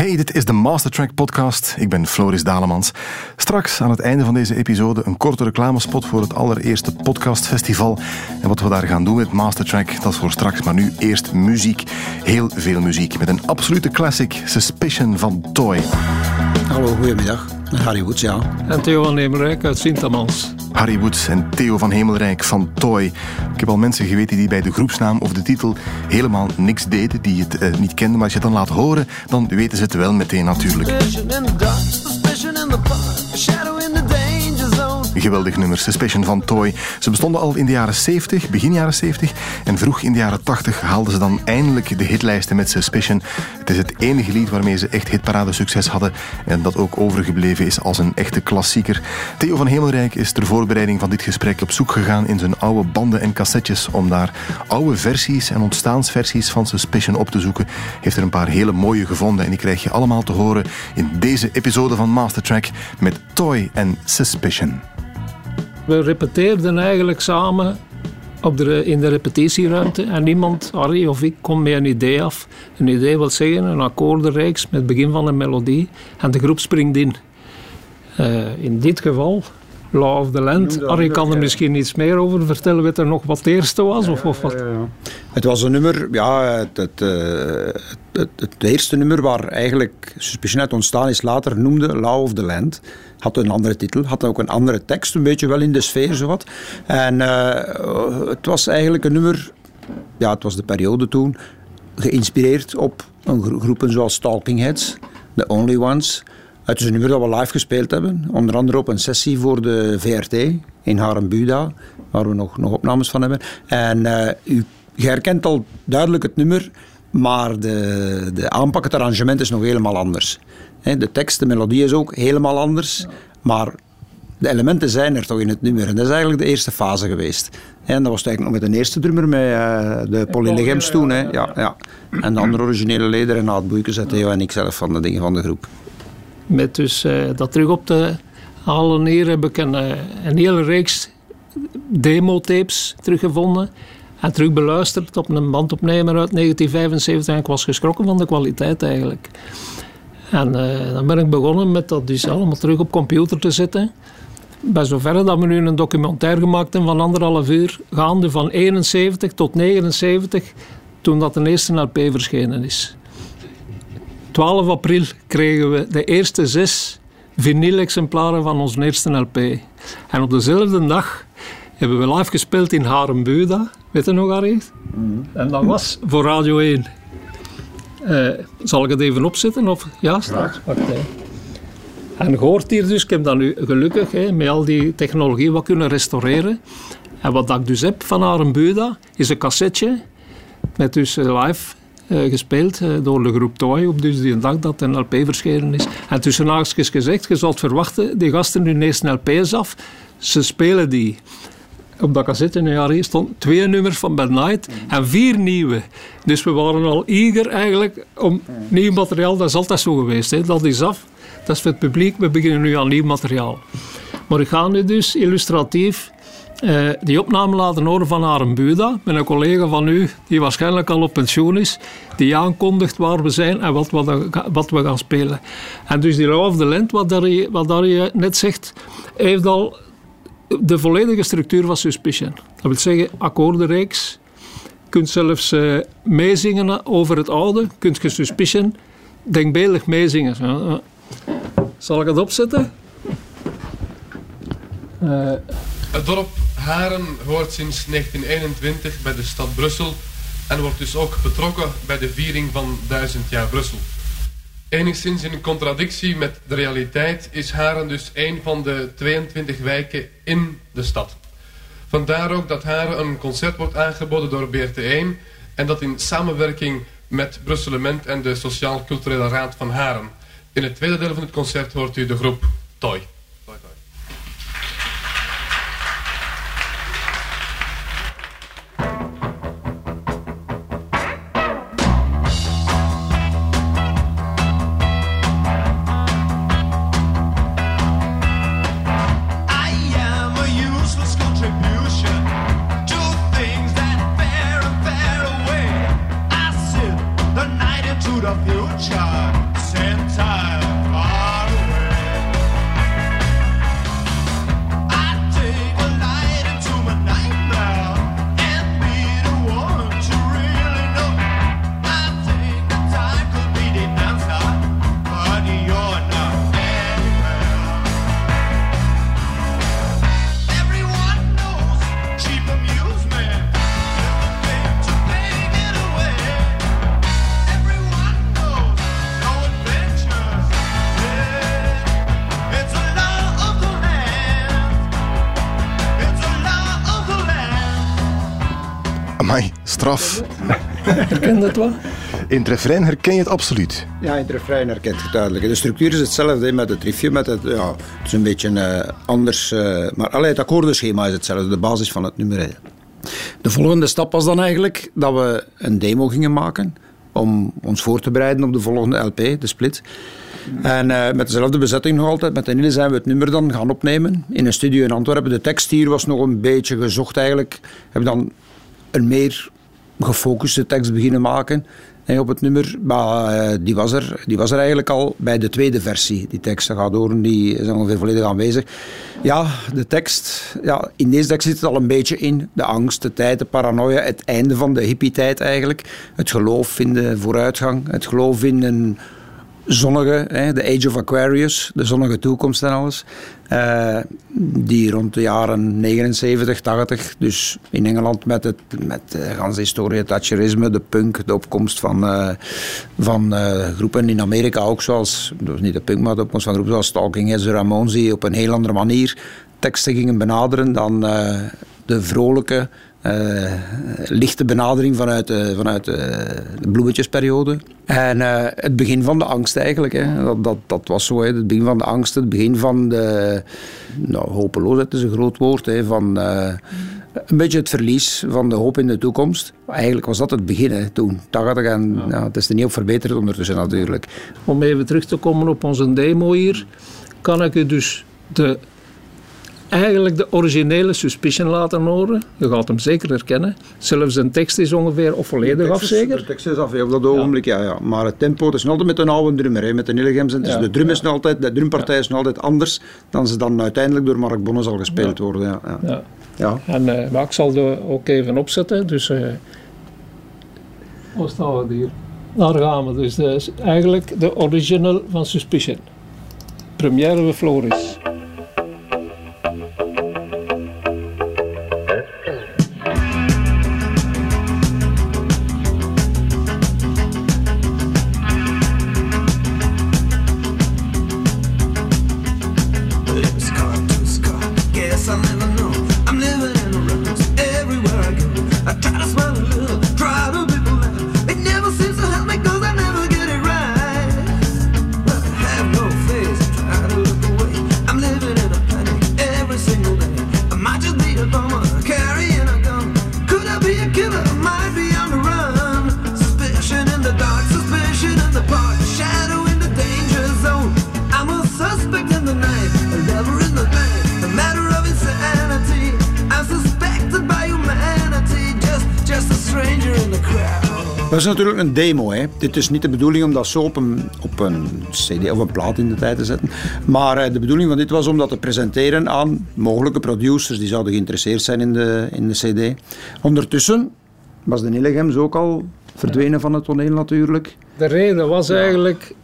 Hey, dit is de Mastertrack podcast. Ik ben Floris Dalemans. Straks aan het einde van deze episode een korte reclamespot voor het allereerste podcastfestival. En wat we daar gaan doen met Mastertrack, dat is voor straks. Maar nu eerst muziek. Heel veel muziek. Met een absolute classic, Suspicion van Toy. Hallo, goedemiddag. Harry Woods, ja. En Theo van Nemerijk uit Sintamans. Harry Woods en Theo van Hemelrijk van Toy. Ik heb al mensen geweten die bij de groepsnaam of de titel helemaal niks deden, die het uh, niet kenden. Maar als je het dan laat horen, dan weten ze het wel meteen natuurlijk. Geweldig nummer, Suspicion van Toy. Ze bestonden al in de jaren 70, begin jaren 70. En vroeg in de jaren 80 haalden ze dan eindelijk de hitlijsten met Suspicion. Het is het enige lied waarmee ze echt hitparade succes hadden. En dat ook overgebleven is als een echte klassieker. Theo van Hemelrijk is ter voorbereiding van dit gesprek op zoek gegaan in zijn oude banden en cassettes. Om daar oude versies en ontstaansversies van Suspicion op te zoeken. Heeft er een paar hele mooie gevonden. En die krijg je allemaal te horen in deze episode van Mastertrack met Toy en Suspicion. We repeteerden eigenlijk samen op de, in de repetitieruimte en niemand, Harry of ik, komt met een idee af. Een idee wil zeggen, een akkoordenreeks met het begin van een melodie en de groep springt in. Uh, in dit geval Law of the Land. Harry kan er misschien iets meer over vertellen. Weet er nog wat het eerste was? Of, of wat? Het was een nummer, ja, het, het, het, het, eerste nummer waar eigenlijk Suspicion uit ontstaan is, later noemde Law of the Land. Had een andere titel, had ook een andere tekst, een beetje wel in de sfeer zowat. En uh, het was eigenlijk een nummer, ja, het was de periode toen, geïnspireerd op een groepen zoals Talking Heads, The Only Ones. Het is een nummer dat we live gespeeld hebben. Onder andere op een sessie voor de VRT in Harenbuda, waar we nog, nog opnames van hebben. En uh, u, je herkent al duidelijk het nummer, maar de, de aanpak, het arrangement is nog helemaal anders. de tekst, de melodie is ook helemaal anders, maar de elementen zijn er toch in het nummer. En dat is eigenlijk de eerste fase geweest. En dat was eigenlijk nog met de eerste drummer, met uh, de Pauline Legems toen. Hè. Ja, ja. En de andere originele leden, Renaat Boeikens, Theo en ik zelf van de dingen van de groep. Met dus uh, dat terug op te halen hier heb ik een, uh, een hele reeks demo-tapes teruggevonden. En terug beluisterd op een bandopnemer uit 1975. En ik was geschrokken van de kwaliteit eigenlijk. En uh, dan ben ik begonnen met dat dus allemaal terug op computer te zetten. Bij zover dat we nu een documentaire gemaakt hebben van anderhalf uur, gaande van 71 tot 79, toen dat de eerste LP verschenen is. 12 april kregen we de eerste zes vinyl-exemplaren van ons eerste LP. En op dezelfde dag hebben we live gespeeld in Harenbuda. Weet je nog, Harry? Mm. En dat was voor Radio 1. Uh, eh, zal ik het even opzetten? Of? Ja, straks. Wacht, En je hoort hier dus, ik heb dat nu gelukkig hè, met al die technologie wat kunnen restaureren. En wat ik dus heb van Harenbuda is een cassetje met dus live uh, gespeeld uh, door de groep Toy op dus die dag dat een LP verschenen is. En tussen haakjes gezegd, je zult verwachten, die gasten nu ineens een LP's af, ze spelen die. Op dat cassette in jaar stond twee nummers van Bad Night en vier nieuwe. Dus we waren al eager eigenlijk om nieuw materiaal. Dat is altijd zo geweest. Hè. Dat is af. Dat is voor het publiek. We beginnen nu aan nieuw materiaal. Maar ik ga nu dus illustratief uh, die opname laten horen van Aren Buda, met een collega van u, die waarschijnlijk al op pensioen is, die aankondigt waar we zijn en wat, wat, we gaan spelen. En dus die Law of the Land, wat daar, wat net zegt, heeft al de volledige structuur van Suspicion. Dat wil zeggen, akkoordenreeks. Je kunt zelfs uh, meezingen over het oude. kunt je Suspicion denkbeeldig meezingen. Uh, zal ik het opzetten? Het dorp Haren hoort sinds 1921 bij de stad Brussel en wordt dus ook betrokken bij de viering van 1000 jaar Brussel. Enigszins in contradictie met de realiteit is Haren dus een van de 22 wijken in de stad. Vandaar ook dat Haren een concert wordt aangeboden door BRT1 en dat in samenwerking met Brusselement en de Sociaal-Culturele Raad van Haren. In het tweede deel van het concert hoort u de groep Toy. Straf. Herken je het wel? In het refrein herken je het absoluut. Ja, in het refrein herkent je het duidelijk. De structuur is hetzelfde met het riffje. Met het, ja, het is een beetje eh, anders. eh, maar allee, het akkoordenschema is hetzelfde. De basis van het nummer. hè. De volgende stap was dan eigenlijk dat we een demo gingen maken. Om ons voor te bereiden op de volgende LP, de split. En eh, met dezelfde bezetting nog altijd. Met Nille zijn we het nummer dan gaan opnemen. In een studio in Antwerpen. De tekst hier was nog een beetje gezocht eigenlijk. We hebben dan een meer gefocuste tekst beginnen maken op het nummer. Maar eh, die, was er, die was er eigenlijk al bij de tweede versie. Die tekst, gaat horen, die is ongeveer volledig aanwezig. Ja, de tekst, ja, in deze tekst zit het al een beetje in. De angst, de tijd, de paranoia, het einde van de hippie-tijd eigenlijk. Het geloof in de vooruitgang, het geloof in een zonnige, hè, de Age of Aquarius, de zonnige toekomst en alles. Eh, die rond de jaren 79, 80, dus in Engeland met, het, met de ganse historie, het Thatcherisme, de punk, de opkomst van, eh, van eh, groepen in Amerika ook, zoals, was niet de punk, maar de opkomst van groepen zoals Stalking Heads, Ramones, die op een heel andere manier teksten gingen benaderen dan de vrolijke, eh, lichte benadering vanuit, de, vanuit de, de bloemetjesperiode. En eh, het begin van de angst eigenlijk. Hè. Dat, dat, dat was zo. Hè. Het begin van de angst, het begin van de... Nou, hopeloosheid is een groot woord. Hè, van eh, een beetje het verlies van de hoop in de toekomst. Eigenlijk was dat het begin hè, toen. 80 en ja. het is er niet op verbeterd ondertussen natuurlijk. Om even terug te komen op onze demo hier, kan ik u dus de eigenlijk de originele Suspicion laten horen. Je gaat hem zeker herkennen. Zelfs zijn tekst is ongeveer of volledig af, zeker? De tekst is af, ja, op dat ogenblik, ja. ja. Maar het tempo, is nog altijd met een oude drummer, hè, met de Nillegems. Dus Ja, de drum is altijd, de drumpartij is nog altijd anders dan ze dan uiteindelijk door Mark Bonne zal gespeeld worden. Ja, ja. Ja. ja. En, eh, maar ik zal de ook even opzetten. Dus, eh waar staan we hier? Daar gaan we. Dus dat is eigenlijk de original van Suspicion. Première bij Floris. Carrying a gun. Could I be a killer? Might be on the run. Suspicion in the dark, suspicion in the park, shadow in the danger zone. I'm a suspect in the night, a lover in the a matter of insanity. I'm suspected by humanity, just just a stranger in the crowd. Dat is natuurlijk een demo. Hè. Dit is niet de bedoeling om dat zo op een, op een CD of een plaat in de tijd te zetten. Maar eh, de bedoeling van dit was om dat te presenteren aan mogelijke producers die zouden geïnteresseerd zijn in de, in de CD. Ondertussen was de Nillegems ook al verdwenen van het toneel natuurlijk. De reden was eigenlijk,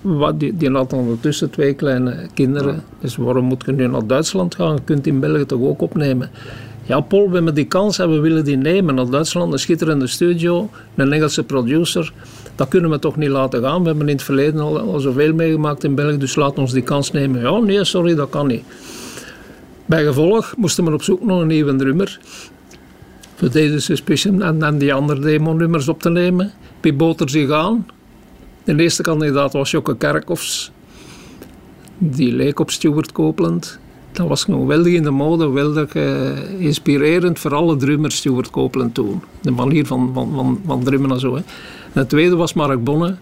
wat die, die had ondertussen twee kleine kinderen. Dus waarom moet je nu naar Duitsland gaan? Je kunt in België toch ook opnemen? Ja, Paul, we hebben die kans en we willen die nemen naar Duitsland. Een schitterende studio, een Engelse producer. Dat kunnen we toch niet laten gaan. We hebben in het verleden al, al zoveel meegemaakt in België, dus laat ons die kans nemen. Ja, nee, sorry, dat kan niet. Bij gevolg moesten we op zoek naar een nieuwe drummer. Voor deze Suspicion en, die andere demo-nummers op te nemen. Wie bood er zich aan? De eerste kandidaat was Jokke Kerkhoffs. Die leek op Stuart Copeland. Dat was geweldig in de mode, geweldig eh, inspirerend voor alle drummers Stuart Copeland toen. De manier van, van, van, van drummen en zo. Hè. De tweede was Mark Bonne.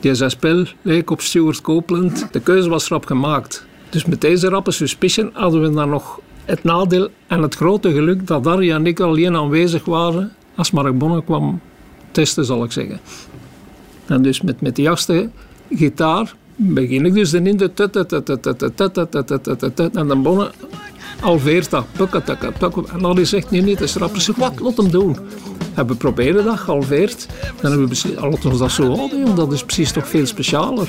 Die zijn spel leek op Stuart Copeland. De keuze was rap gemaakt. Dus met deze rappe suspicion hadden we dan nog het nadeel en het grote geluk dat Darja en ik alleen aanwezig waren als Mark Bonne kwam testen, zal ik zeggen. En dus met, met die achtste gitaar begin ik dus in de en dan bonnen Alveert dat. En dan is echt niet niet. Dus rapper zegt, wat, laat hem doen. Hebben we proberen dat, halveert. Dan hebben we beslist, ons dat zo houden, want dat is precies toch veel specialer.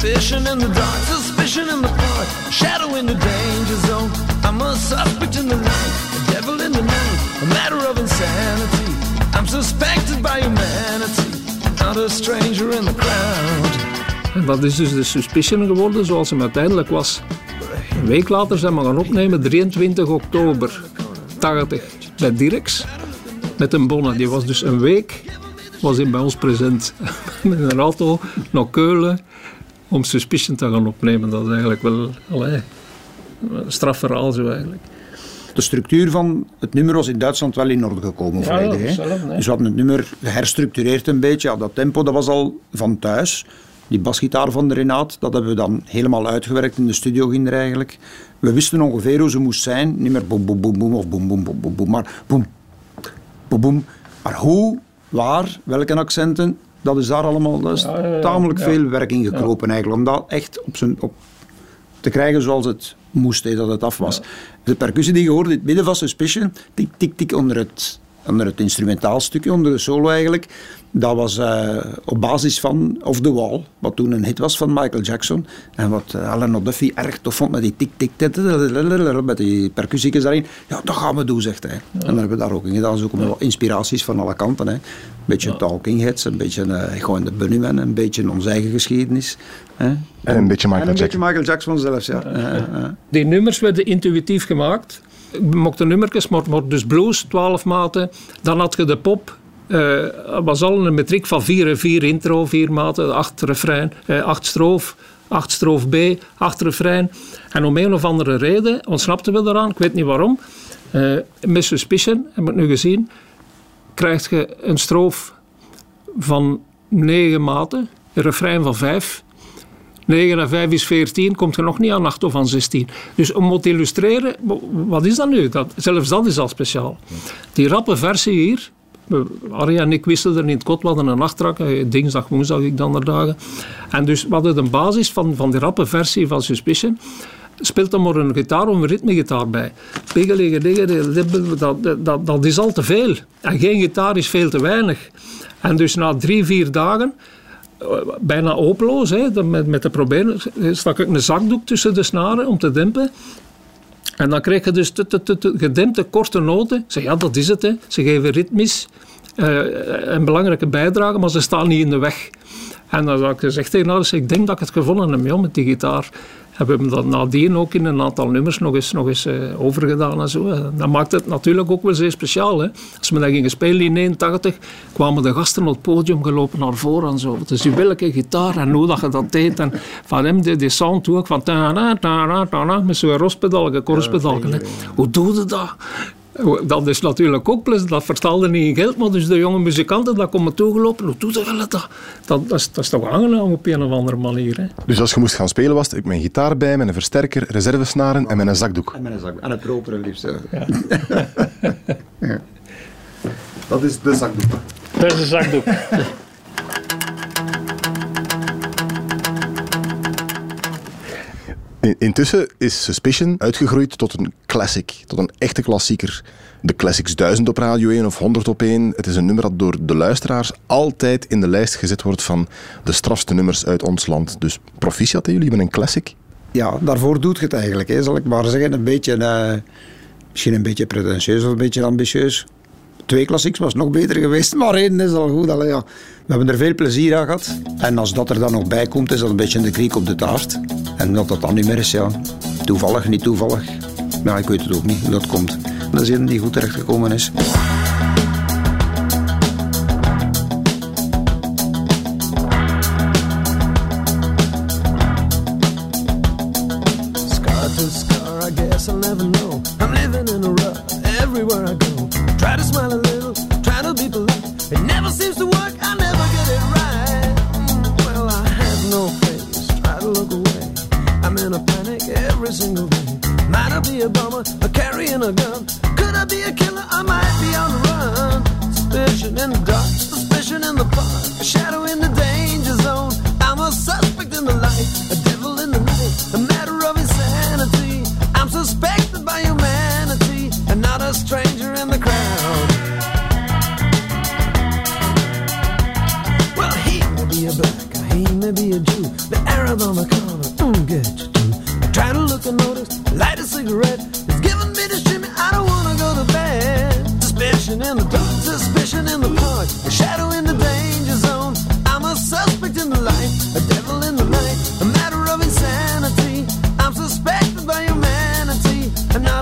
Suspicion in the dark, suspicion in the park, shadow in the danger zone. I'm a suspect in the night, a devil in the night, a matter of insanity. I'm suspected by humanity not a stranger in the crowd. En dat is dus de Suspicion geworden zoals hem uiteindelijk was. Een week later zijn we gaan opnemen, 23 oktober 80. bij Dirks met een bonne. Die was dus een week was hij bij ons present met een auto naar Keulen om Suspicion te gaan opnemen. Dat is eigenlijk wel allee, een strafverhaal zo eigenlijk. De structuur van het nummer was in Duitsland wel in orde gekomen Ja, volledig. hè. zelf, nee. Dus we hadden het nummer geherstructureerd een beetje. Ja, dat tempo dat was al van thuis. Die basgitaar van de Renaat, dat hebben we dan helemaal uitgewerkt in de studio ging er eigenlijk. We wisten ongeveer hoe ze moest zijn. Niet meer boem, boem, boem, boem of boem, boem, boem, boem, boem, maar boem, boem, boem. Maar hoe, waar, welke accenten, dat is daar allemaal dat is Ja, ja, ja. tamelijk veel werk in gekropen eigenlijk. Om dat echt op zijn, op, te krijgen zoals het moest, dat het af was. De percussie die je hoorde in het midden van Suspicion, tik, tik, tik onder het, onder het instrumentaal stukje, onder de solo eigenlijk, dat was eh, op basis van Off the Wall, wat toen een hit was van Michael Jackson. En wat eh, Alan O'Duffy erg tof vond met die tik, tik, tik, met die percussiekjes daarin. Ja, dat gaan we doen, zegt hij. En dan hebben we daar ook in gedaan. Zoeken we wat inspiraties van alle kanten. Hè. Een beetje Talking Heads, een beetje eh, gewoon de Bunnymen, een beetje onze eigen geschiedenis. Hè. En een beetje Michael En een beetje Jackson. Michael Jackson zelfs, ja. Ja, ja. Die nummers werden intuïtief gemaakt. Ik mocht de nummertjes, maar, maar dus blues, 12 maten. Dan had je de pop. eh was al een metriek van 4 en 4 intro, 4 maten, 8 refrein, eh, 8 stroof, 8 stroof B, 8 refrein. En om een of andere reden ontsnapten we eraan, ik weet niet waarom. Eh met Suspicion, heb ik nu gezien, krijg je een stroof van 9 maten, een refrein van 5. 9 en 5 is 14, komt er nog niet aan 8 of aan 16. Dus om te illustreren, wa- wat is dat nu? Dat, zelfs dat is al speciaal. Die rappe versie hier, Aria en ik wisten er in het kot, we een nachtrak, eh, dinsdag, woensdag, ik dan dagen. En dus we hadden de basis van, van die rappe versie van Suspicion. Speelt dan maar een gitaar of een ritmegitaar bij. Dat, dat, dat is al te veel. En geen gitaar is veel te weinig. En dus na drie, vier dagen bijna hopeloos. Hè. Met, met de proberen stak ik een zakdoek tussen de snaren om te dempen. En dan krijg je dus te- te- te- te- gedempte korte noten. Ik zeg, ja, dat is het. Hè. Ze geven ritmisch eh, een belangrijke bijdrage, maar ze staan niet in de weg. En dan had ik gezegd tegen ik denk dat ik het gevonden heb met die gitaar. En we hebben dat nadien ook in een aantal nummers nog eens, nog eens eh, overgedaan en zo. En Dat maakt het natuurlijk ook wel zeer speciaal. Hè. Als we dat gingen spelen in 89, kwamen de gasten op het podium gelopen naar voren en zo. Dus die welke gitaar en hoe dat je dat deed. En van hem de, die sound ook van ta-ra, ta-ra, ta-ra, met zo'n rospedalken, korspedalken. Hoe doe je dat? Dat is natuurlijk ook plus, dat vertaalde niet in geld, maar dus de jonge muzikanten, dat komen toegelopen. Hoe doe je dat? Dat, dat, is, dat is toch aangenaam op een of andere manier. Hè? Dus als je moest gaan spelen was het ik mijn gitaar bij, met een versterker, reservesnaren en met een zakdoek. En met een zak. En het propere liefst. Dat is de zakdoek. Dat is een zakdoek. In- Intussen is Suspicion uitgegroeid tot een classic, tot een echte klassieker. De Classics 1000 op Radio 1 of 100 op 1. Het is een nummer dat door de luisteraars altijd in de lijst gezet wordt van de strafste nummers uit ons land. Dus proficiat hè, jullie met een classic. Ja, daarvoor doet je het eigenlijk, hè, zal ik maar zeggen. Een beetje, eh, misschien een beetje pretentieus of een beetje ambitieus. Twee klassieks was nog beter geweest, maar één is al goed. Allee, ja. We hebben er veel plezier aan gehad. En als dat er dan nog bij komt, is dat een beetje de kriek op de taart. En dat dat dan niet meer is, ja. Toevallig, niet toevallig. Ja, ik weet het ook niet dat komt. Dat is een die goed terechtgekomen is. Smile a little, try to be polite. It never seems to work, I never get it right. Mm, Well, I have no face, try to look away. I'm in a panic every single day. Might I be a bummer, or carrying a gun? Could I be a killer? I might be on the run. Suspicion in the dark, suspicion in the park, a shadow in the danger zone. I'm a suspect in the light,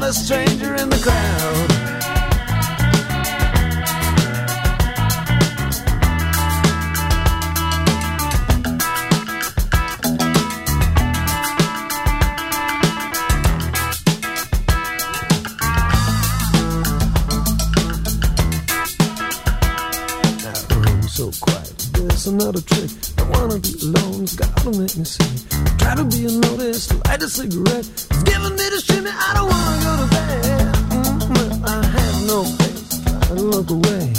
a stranger in the crowd. another trick. I wanna be alone, it's gotta make me see. Try to be unnoticed, light a cigarette, look away.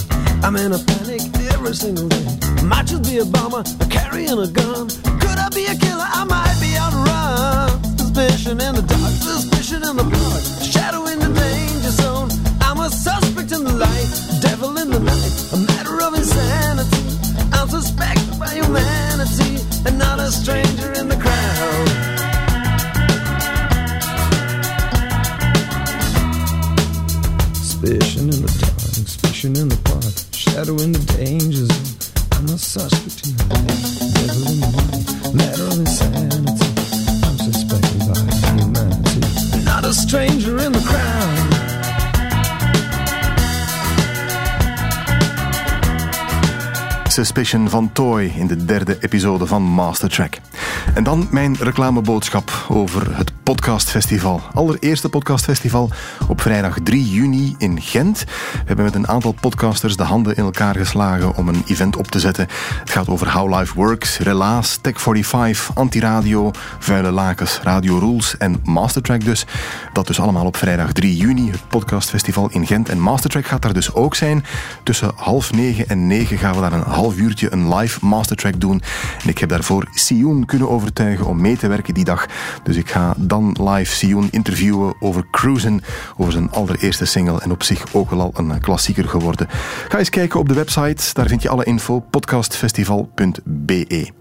I'm in a panic every single day. Might just be a bomber, carrying a gun. Could I be a killer? I might be on the run. Suspicion in the dark, suspicion in the blood. Shadow in the danger zone. I'm a suspect in the light, devil in the night. A matter of insanity. I'm suspected by humanity and not a stranger in the crowd. In the park, shadow in the danger. I'm a suspect in the light, devil in night, matter of insanity. I'm suspected by not a stranger in the crowd. Suspicion van Toy in de derde episode van Master Track. En dan mijn reclameboodschap over het podcastfestival. Allereerste podcastfestival op vrijdag 3 juni in Gent. We hebben met een aantal podcasters de handen in elkaar geslagen om een event op te zetten. Het gaat over How Life Works, Relaas, Tech45, Antiradio, Vuile Lakens, Radio Rules en Mastertrack dus. Dat dus allemaal op vrijdag 3 juni, het podcastfestival in Gent. En Mastertrack gaat daar dus ook zijn. Tussen half negen en negen gaan we daar een half uurtje een live Mastertrack doen. En ik heb daarvoor Sioen kunnen overtuigen om mee te werken die dag. Dus ik ga dan live Sioen interviewen over Cruisen, over zijn allereerste single en op zich ook wel al een klassieker geworden. Ga eens kijken op de website, daar vind je alle info, podcastfestival.be.